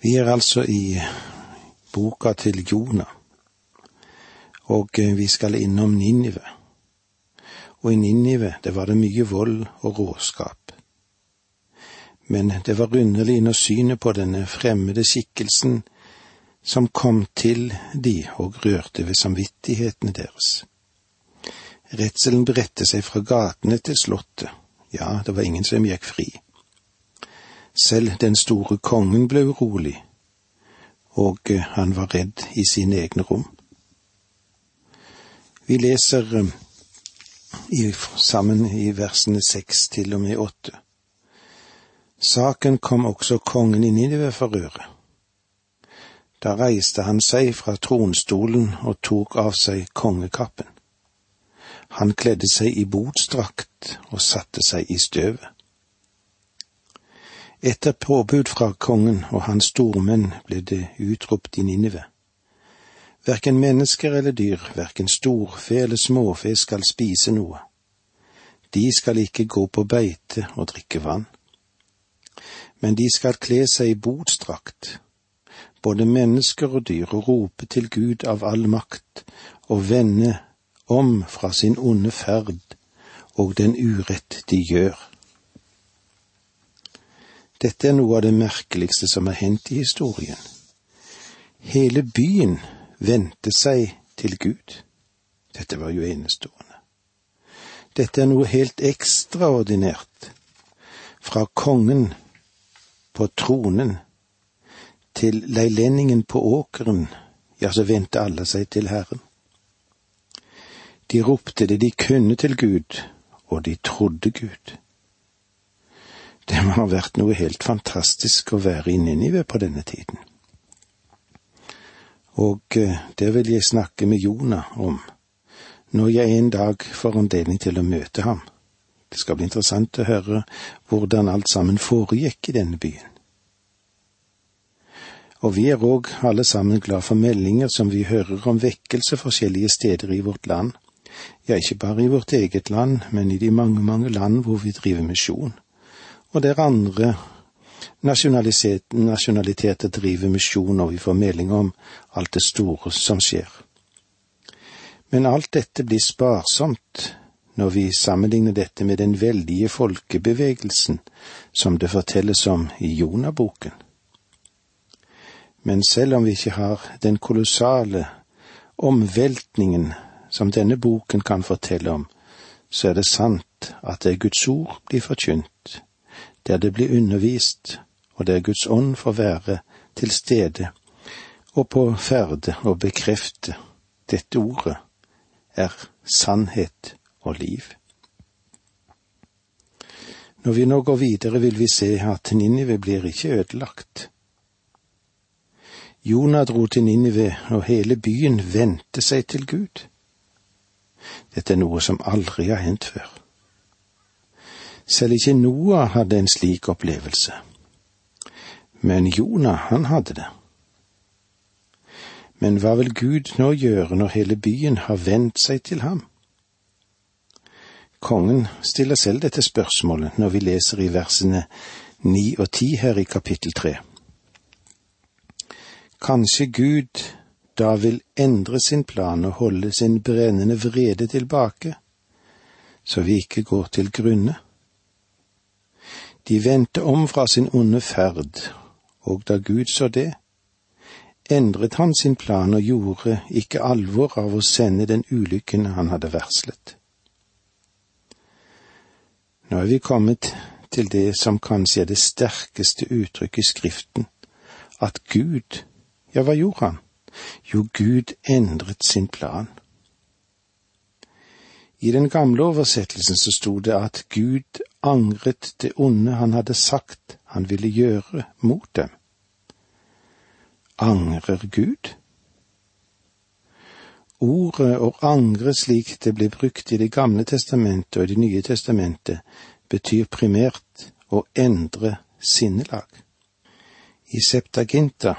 Vi er altså i boka til Jonah, og eh, vi skal innom Ninive. Og i Ninive, det var det mye vold og råskap. Men det var underlig når synet på denne fremmede skikkelsen som kom til de og rørte ved samvittighetene deres. Redselen bredte seg fra gatene til slottet, ja, det var ingen som gikk fri. Selv den store kongen ble urolig, og eh, han var redd i sine egne rom. Vi leser eh, i, sammen i versene seks til og med åtte. Saken kom også kongen i Ninive for øre. Da reiste han seg fra tronstolen og tok av seg kongekappen. Han kledde seg i botsdrakt og satte seg i støvet. Etter påbud fra kongen og hans stormenn ble det utropt i Ninive. Verken mennesker eller dyr, verken storfe eller småfe skal spise noe. De skal ikke gå på beite og drikke vann. Men de skal kle seg i botsdrakt, både mennesker og dyr, og rope til Gud av all makt, og vende om fra sin onde ferd og den urett de gjør. Dette er noe av det merkeligste som har hendt i historien. Hele byen vendte seg til Gud. Dette var jo enestående. Dette er noe helt ekstraordinært. Fra kongen på tronen til leilendingen på åkeren, ja, så vendte alle seg til Herren. De ropte det de kunne til Gud, og de trodde Gud. Det må ha vært noe helt fantastisk å være i Ninive på denne tiden. Og eh, det vil jeg snakke med Jonah om når jeg en dag får anledning til å møte ham. Det skal bli interessant å høre hvordan alt sammen foregikk i denne byen. Og vi er òg alle sammen glad for meldinger som vi hører om vekkelse forskjellige steder i vårt land. Ja, ikke bare i vårt eget land, men i de mange, mange land hvor vi driver misjon og der andre nasjonaliteter driver misjon, og vi får melding om alt det store som skjer. Men alt dette blir sparsomt når vi sammenligner dette med den veldige folkebevegelsen som det fortelles om i Jonaboken. Men selv om vi ikke har den kolossale omveltningen som denne boken kan fortelle om, så er det sant at det Guds ord blir forkynt, der det blir undervist, og der Guds ånd får være til stede og på ferde og bekrefte dette ordet er sannhet og liv. Når vi nå går videre, vil vi se at Ninive blir ikke ødelagt. Jonah dro til Ninive, og hele byen vendte seg til Gud. Dette er noe som aldri har hendt før. Selv ikke Noah hadde en slik opplevelse. Men Jonah, han hadde det. Men hva vil Gud nå gjøre når hele byen har vendt seg til ham? Kongen stiller selv dette spørsmålet når vi leser i versene ni og ti her i kapittel tre. Kanskje Gud da vil endre sin plan og holde sin brennende vrede tilbake, så vi ikke går til grunne? De vendte om fra sin onde ferd, og da Gud så det, endret han sin plan og gjorde ikke alvor av å sende den ulykken han hadde varslet. Nå er vi kommet til det som kanskje er det sterkeste uttrykket i Skriften, at Gud, ja, hva gjorde han? Jo, Gud endret sin plan. I den gamle oversettelsen så sto det at Gud angret det onde han hadde sagt han ville gjøre mot dem. Angrer Gud? Ordet å angre slik det ble brukt i Det gamle testamentet og i Det nye testamentet, betyr primært å endre sinnelag. I Septaginta,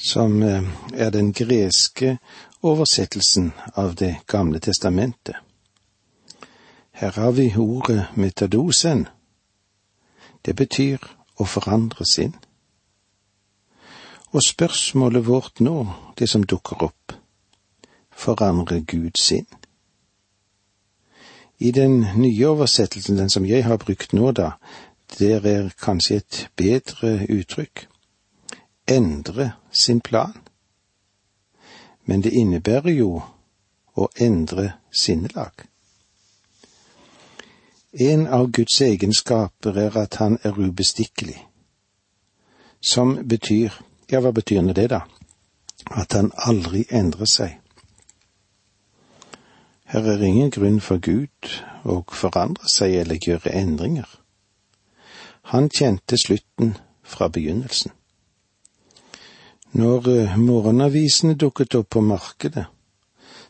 som eh, er den greske oversettelsen av Det gamle testamentet. Her har vi ordet metadosen. Det betyr å forandre sinn. Og spørsmålet vårt nå, det som dukker opp, forandrer Gud sinn? I den nye oversettelsen, den som jeg har brukt nå, da, der er kanskje et bedre uttrykk. Endre sin plan. Men det innebærer jo å endre sinnelag. En av Guds egenskaper er at han er ubestikkelig, som betyr, ja, hva betyr nå det, da? At han aldri endrer seg. Her er ingen grunn for Gud å forandre seg eller gjøre endringer. Han kjente slutten fra begynnelsen. Når eh, morgenavisene dukket opp på markedet,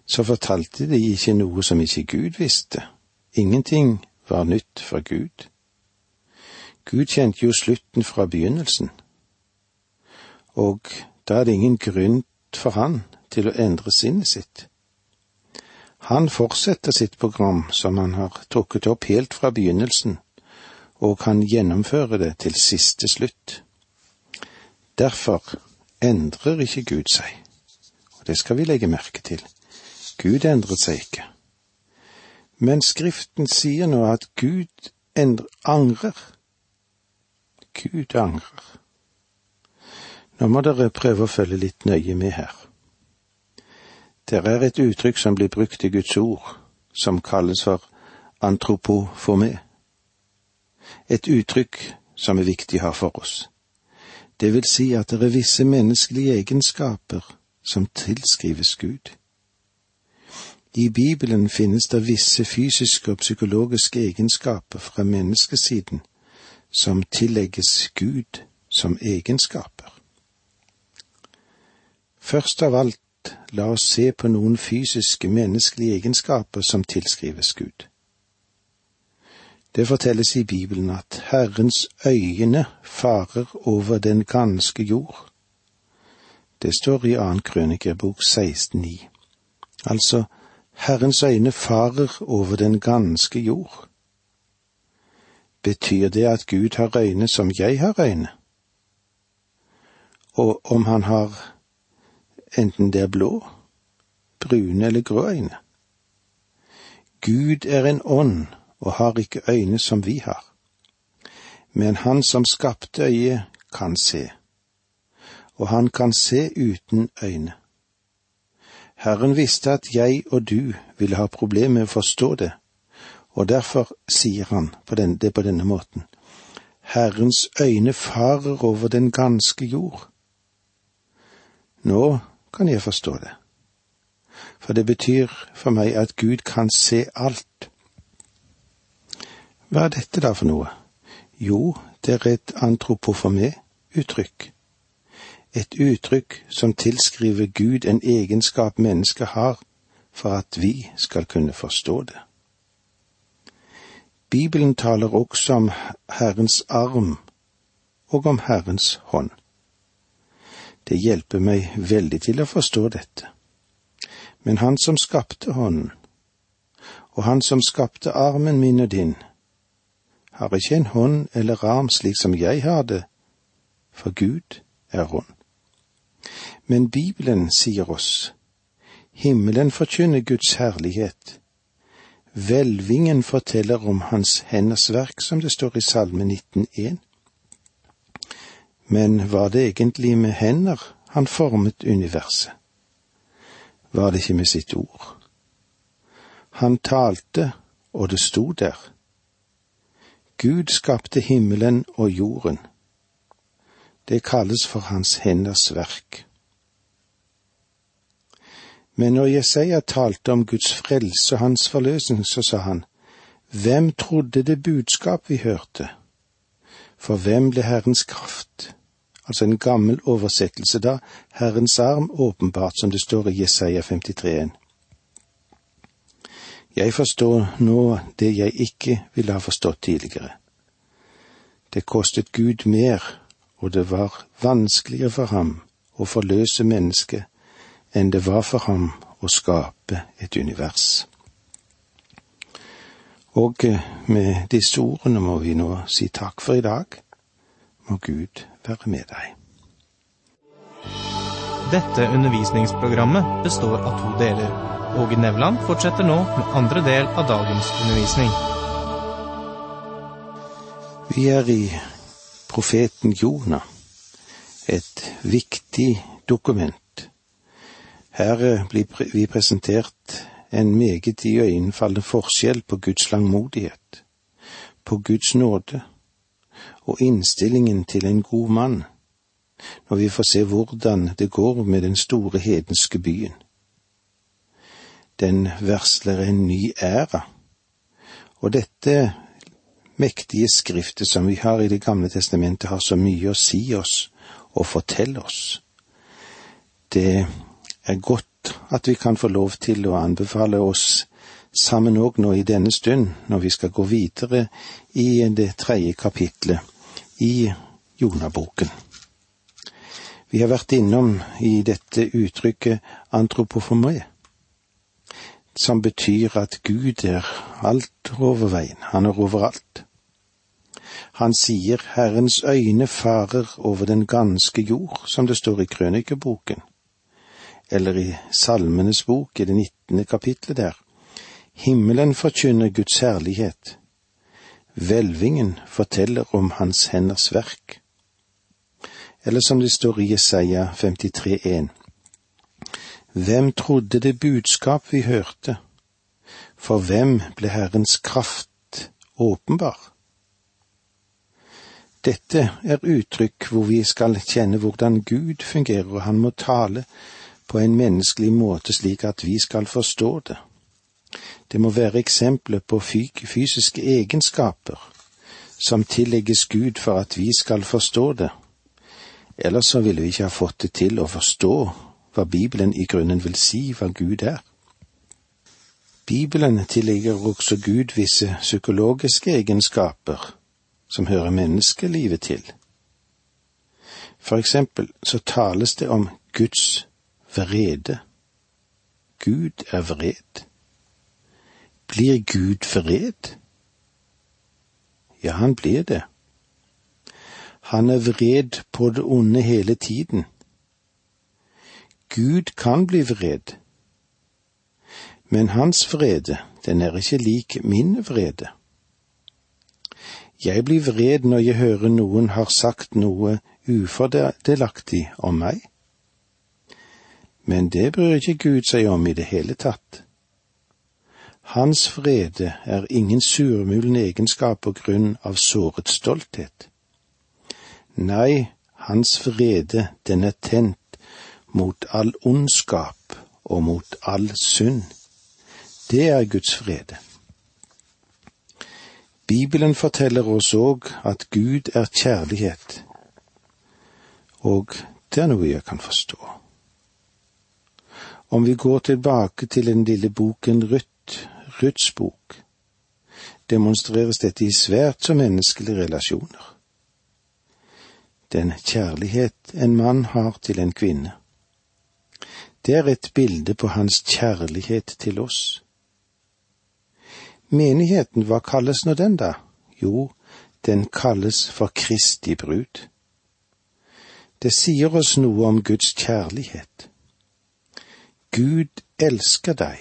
så fortalte de ikke noe som ikke Gud visste. Ingenting var nytt fra Gud. Gud kjente jo slutten fra begynnelsen, og da er det ingen grunn for han til å endre sinnet sitt. Han fortsetter sitt program som han har trukket opp helt fra begynnelsen, og kan gjennomføre det til siste slutt. Derfor endrer ikke Gud seg, og det skal vi legge merke til. Gud endret seg ikke. Men Skriften sier nå at Gud endrer, angrer. Gud angrer. Nå må dere prøve å følge litt nøye med her. Det er et uttrykk som blir brukt i Guds ord, som kalles for antropoforme. Et uttrykk som er viktig å ha for oss. Det vil si at det er visse menneskelige egenskaper som tilskrives Gud. I Bibelen finnes det visse fysiske og psykologiske egenskaper fra menneskesiden som tillegges Gud som egenskaper. Først av alt la oss se på noen fysiske, menneskelige egenskaper som tilskrives Gud. Det fortelles i Bibelen at Herrens øyne farer over den ganske jord. Det står i annen krønikerbok 16,9. Altså, Herrens øyne farer over den ganske jord. Betyr det at Gud har øyne som jeg har øyne? Og om han har enten det er blå, brune eller grå øyne. Gud er en ånd og har ikke øyne som vi har. Men han som skapte øyet, kan se, og han kan se uten øyne. Herren visste at jeg og du ville ha problemer med å forstå det, og derfor sier han på den, det på denne måten. Herrens øyne farer over den ganske jord. Nå kan jeg forstå det. For det betyr for meg at Gud kan se alt. Hva er dette da for noe? Jo, det er et antropofomé uttrykk. Et uttrykk som tilskriver Gud en egenskap mennesket har for at vi skal kunne forstå det. Bibelen taler også om Herrens arm og om Herrens hånd. Det hjelper meg veldig til å forstå dette. Men han som skapte hånden, og han som skapte armen min og din, har ikke en hånd eller arm slik som jeg har det, for Gud er hånd. Men Bibelen sier oss, himmelen forkynner Guds herlighet, hvelvingen forteller om Hans henders verk, som det står i Salme 19.1. Men var det egentlig med hender han formet universet? Var det ikke med sitt ord? Han talte, og det sto der. Gud skapte himmelen og jorden. Det kalles for hans henders verk. Men når Jesaja talte om Guds frelse og hans forløsning, så sa han, Hvem trodde det budskap vi hørte? For hvem ble Herrens kraft? altså en gammel oversettelse da, Herrens arm åpenbart, som det står i Jesaja 53. Jeg forstår nå det jeg ikke ville ha forstått tidligere. Det kostet Gud mer, og det var vanskeligere for ham å forløse mennesket enn det var for ham å skape et univers. Og med disse ordene må vi nå si takk for i dag. Må Gud være med deg. Dette undervisningsprogrammet består av to deler. Åge Nevland fortsetter nå med andre del av dagens undervisning. Vi er i profeten Jonah, et viktig dokument. Her eh, blir vi presentert en meget iøynefallende forskjell på Guds langmodighet, på Guds nåde og innstillingen til en god mann når vi får se hvordan det går med den store hedenske byen. Den versler en ny æra, og dette mektige skriftet som vi har i Det gamle testamentet, har så mye å si oss og fortelle oss. Det er godt at vi kan få lov til å anbefale oss sammen òg nå i denne stund, når vi skal gå videre i det tredje kapitlet i Jonaboken. Vi har vært innom i dette uttrykket antropoformé, som betyr at Gud er alt over veien, han er overalt. Han sier Herrens øyne farer over den ganske jord, som det står i krønikeboken, eller i Salmenes bok i det nittende kapitlet der. Himmelen forkynner Guds herlighet. Hvelvingen forteller om Hans henders verk eller som det står i Jesaja 53,1. Hvem trodde det budskap vi hørte? For hvem ble Herrens kraft åpenbar? Dette er uttrykk hvor vi skal kjenne hvordan Gud fungerer, og han må tale på en menneskelig måte slik at vi skal forstå det. Det må være eksempler på fysiske egenskaper som tillegges Gud for at vi skal forstå det, Ellers så ville vi ikke ha fått det til å forstå hva Bibelen i grunnen vil si hva Gud er. Bibelen tillegger også Gud visse psykologiske egenskaper som hører menneskelivet til. For eksempel så tales det om Guds vrede. Gud er vred. Blir Gud vred? Ja, han blir det. Han er vred på det onde hele tiden. Gud kan bli vred, men hans vrede, den er ikke lik min vrede. Jeg blir vred når jeg hører noen har sagt noe ufordelaktig om meg. Men det bryr ikke Gud seg om i det hele tatt. Hans vrede er ingen surmulen egenskap på grunn av såret stolthet. Nei, hans vrede, den er tent mot all ondskap og mot all synd. Det er Guds frede. Bibelen forteller oss òg at Gud er kjærlighet, og det er noe jeg kan forstå. Om vi går tilbake til den lille boken Ruth, Ruths bok, demonstreres dette i svært så menneskelige relasjoner den kjærlighet en mann har til en kvinne. Det er et bilde på hans kjærlighet til oss. Menigheten, hva kalles nå den, da? Jo, den kalles for Kristi brud. Det sier oss noe om Guds kjærlighet. Gud elsker deg,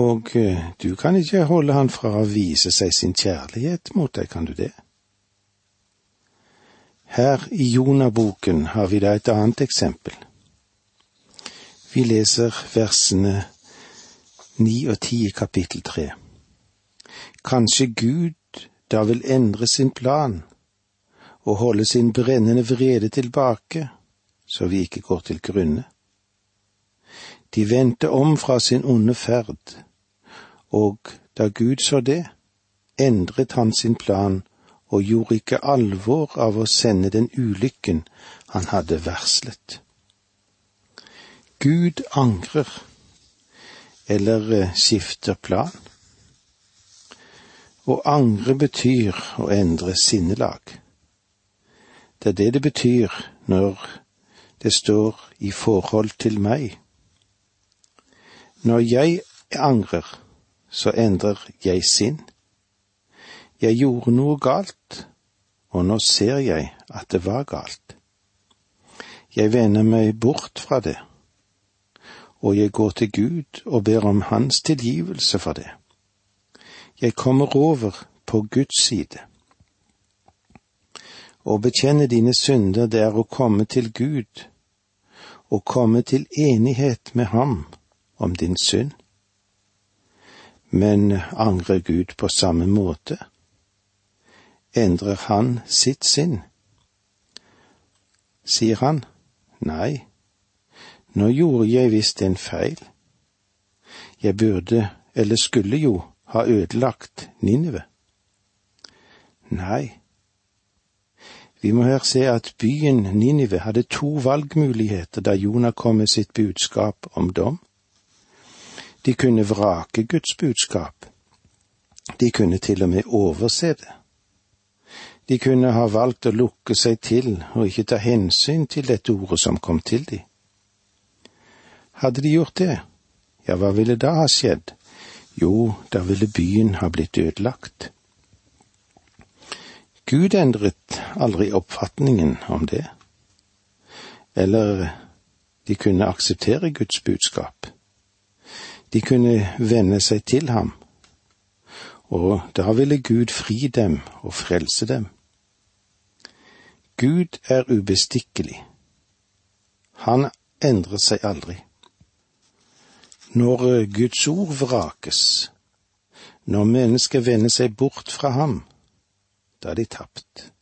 og eh, du kan ikke holde han fra å vise seg sin kjærlighet mot deg, kan du det? Her i Jonaboken har vi da et annet eksempel. Vi leser versene ni og ti i kapittel tre. Kanskje Gud da vil endre sin plan og holde sin brennende vrede tilbake, så vi ikke går til grunne. De vendte om fra sin onde ferd, og da Gud så det, endret han sin plan og gjorde ikke alvor av å sende den ulykken han hadde varslet. Gud angrer, eller eh, skifter plan. Å angre betyr å endre sinnelag. Det er det det betyr når det står i forhold til meg. Når jeg angrer, så endrer jeg sinn. Jeg gjorde noe galt, og nå ser jeg at det var galt. Jeg vender meg bort fra det, og jeg går til Gud og ber om Hans tilgivelse for det. Jeg kommer over på Guds side. Å bekjenne dine synder, det er å komme til Gud, og komme til enighet med Ham om din synd. Men angrer Gud på samme måte? Endrer Han sitt sinn? Sier han, nei, nå gjorde jeg visst en feil. Jeg burde, eller skulle jo, ha ødelagt Ninive. Nei. Vi må her se at byen Ninive hadde to valgmuligheter da Jonah kom med sitt budskap om dom. De kunne vrake Guds budskap. De kunne til og med overse det. De kunne ha valgt å lukke seg til og ikke ta hensyn til dette ordet som kom til dem. Hadde de gjort det, ja, hva ville da ha skjedd? Jo, da ville byen ha blitt ødelagt. Gud endret aldri oppfatningen om det. Eller de kunne akseptere Guds budskap. De kunne venne seg til ham, og da ville Gud fri dem og frelse dem. Gud er ubestikkelig. Han endrer seg aldri. Når Guds ord vrakes, når mennesker vender seg bort fra ham, da er de tapt.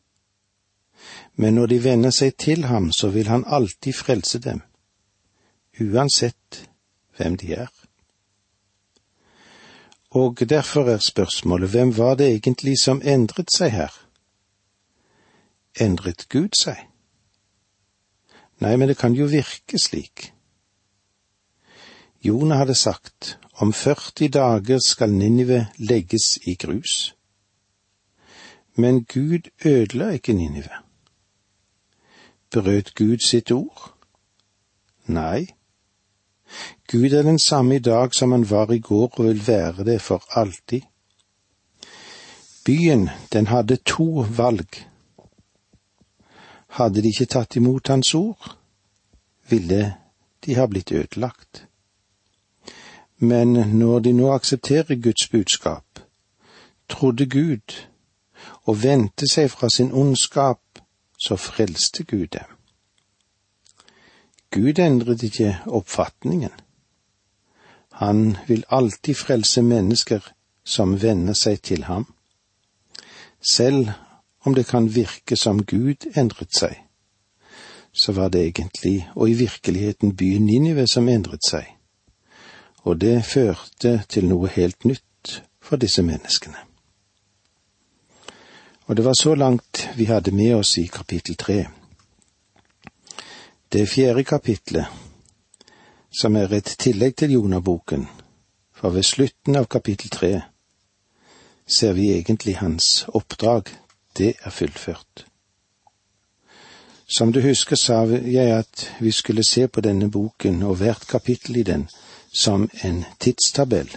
Men når de vender seg til ham, så vil han alltid frelse dem, uansett hvem de er. Og derfor er spørsmålet hvem var det egentlig som endret seg her? Endret Gud seg? Nei, men det kan jo virke slik. Jonah hadde sagt, om 40 dager skal Ninive legges i grus. Men Gud ødela ikke Ninive. Brøt Gud sitt ord? Nei. Gud er den samme i dag som han var i går og vil være det for alltid. Byen, den hadde to valg. Hadde de ikke tatt imot hans ord, ville de ha blitt ødelagt. Men når de nå aksepterer Guds budskap, trodde Gud og vendte seg fra sin ondskap, så frelste Gud dem. Gud endret ikke oppfatningen. Han vil alltid frelse mennesker som venner seg til ham. Selv om det kan virke som Gud endret seg, så var det egentlig og i virkeligheten byen Ninive som endret seg, og det førte til noe helt nytt for disse menneskene. Og det var så langt vi hadde med oss i kapittel tre. Det fjerde kapitlet, som er et tillegg til Jonaboken, for ved slutten av kapittel tre ser vi egentlig hans oppdrag, det er fullført. Som du husker, sa jeg at vi skulle se på denne boken og hvert kapittel i den som en tidstabell.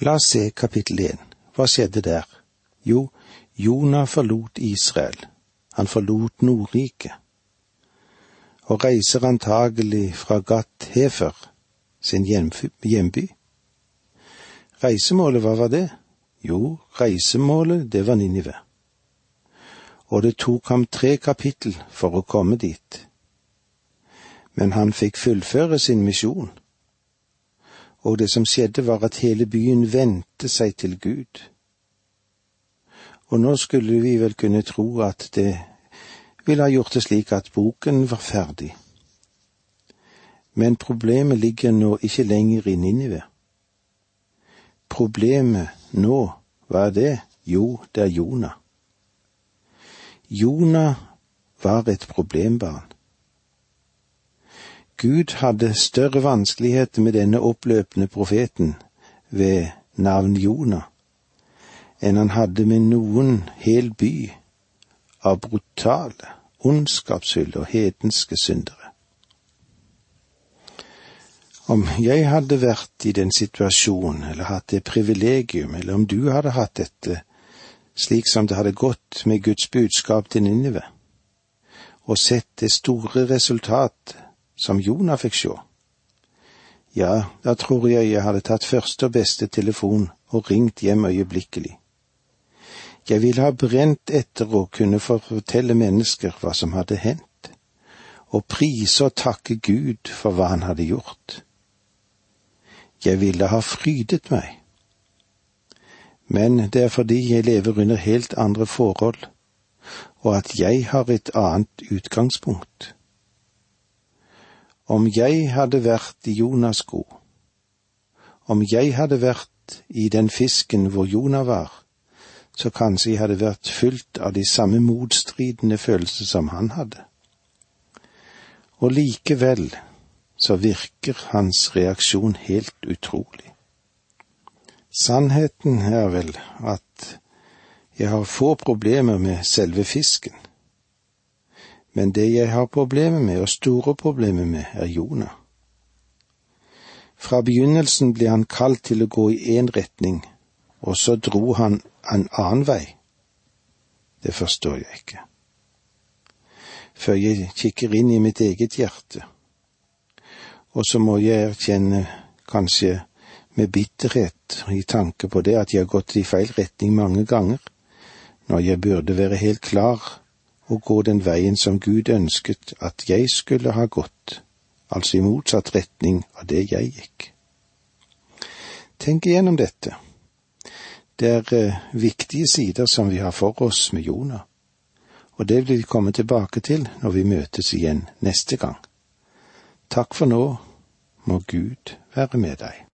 La oss se kapittel én. Hva skjedde der? Jo, Jonah forlot Israel, han forlot Nordriket, og reiser antagelig fra Gat Hefer, sin hjemby. Reisemålet, hva var det? Jo, reisemålet, det var Ninive. Og det tok ham tre kapittel for å komme dit. Men han fikk fullføre sin misjon. Og det som skjedde var at hele byen vendte seg til Gud. Og nå skulle vi vel kunne tro at det ville ha gjort det slik at boken var ferdig. Men problemet ligger nå ikke lenger i Ninive. Problemet nå, hva er det? Jo, det er Jonah. Jonah var et problembarn. Gud hadde større vanskeligheter med denne oppløpende profeten ved navn Jonah enn han hadde med noen hel by av brutale, ondskapsfulle og hedenske syndere. Om jeg hadde vært i den situasjonen, eller hatt det privilegium, eller om du hadde hatt dette, slik som det hadde gått med Guds budskap til Ninive, og sett det store resultat som Jonah fikk sjå. Ja, da tror jeg jeg hadde tatt første og beste telefon og ringt hjem øyeblikkelig. Jeg ville ha brent etter å kunne fortelle mennesker hva som hadde hendt, og prise og takke Gud for hva han hadde gjort. Jeg ville ha frydet meg. Men det er fordi jeg lever under helt andre forhold, og at jeg har et annet utgangspunkt. Om jeg hadde vært i Jonas' sko, om jeg hadde vært i den fisken hvor Jonah var, så kanskje jeg hadde vært fylt av de samme motstridende følelser som han hadde. Og likevel så virker hans reaksjon helt utrolig. Sannheten er vel at jeg har få problemer med selve fisken, men det jeg har problemer med, og store problemer med, er Jonah. Fra begynnelsen ble han kalt til å gå i én retning, og så dro han en annen vei. Det forstår jeg ikke. Før jeg kikker inn i mitt eget hjerte, og så må jeg erkjenne, kanskje med bitterhet i tanke på det, at jeg har gått i feil retning mange ganger, når jeg burde være helt klar og gå den veien som Gud ønsket at jeg skulle ha gått, altså i motsatt retning av det jeg gikk. Tenk igjennom dette. Det er eh, viktige sider som vi har for oss med Jonah, og det vil vi komme tilbake til når vi møtes igjen neste gang. Takk for nå, må Gud være med deg.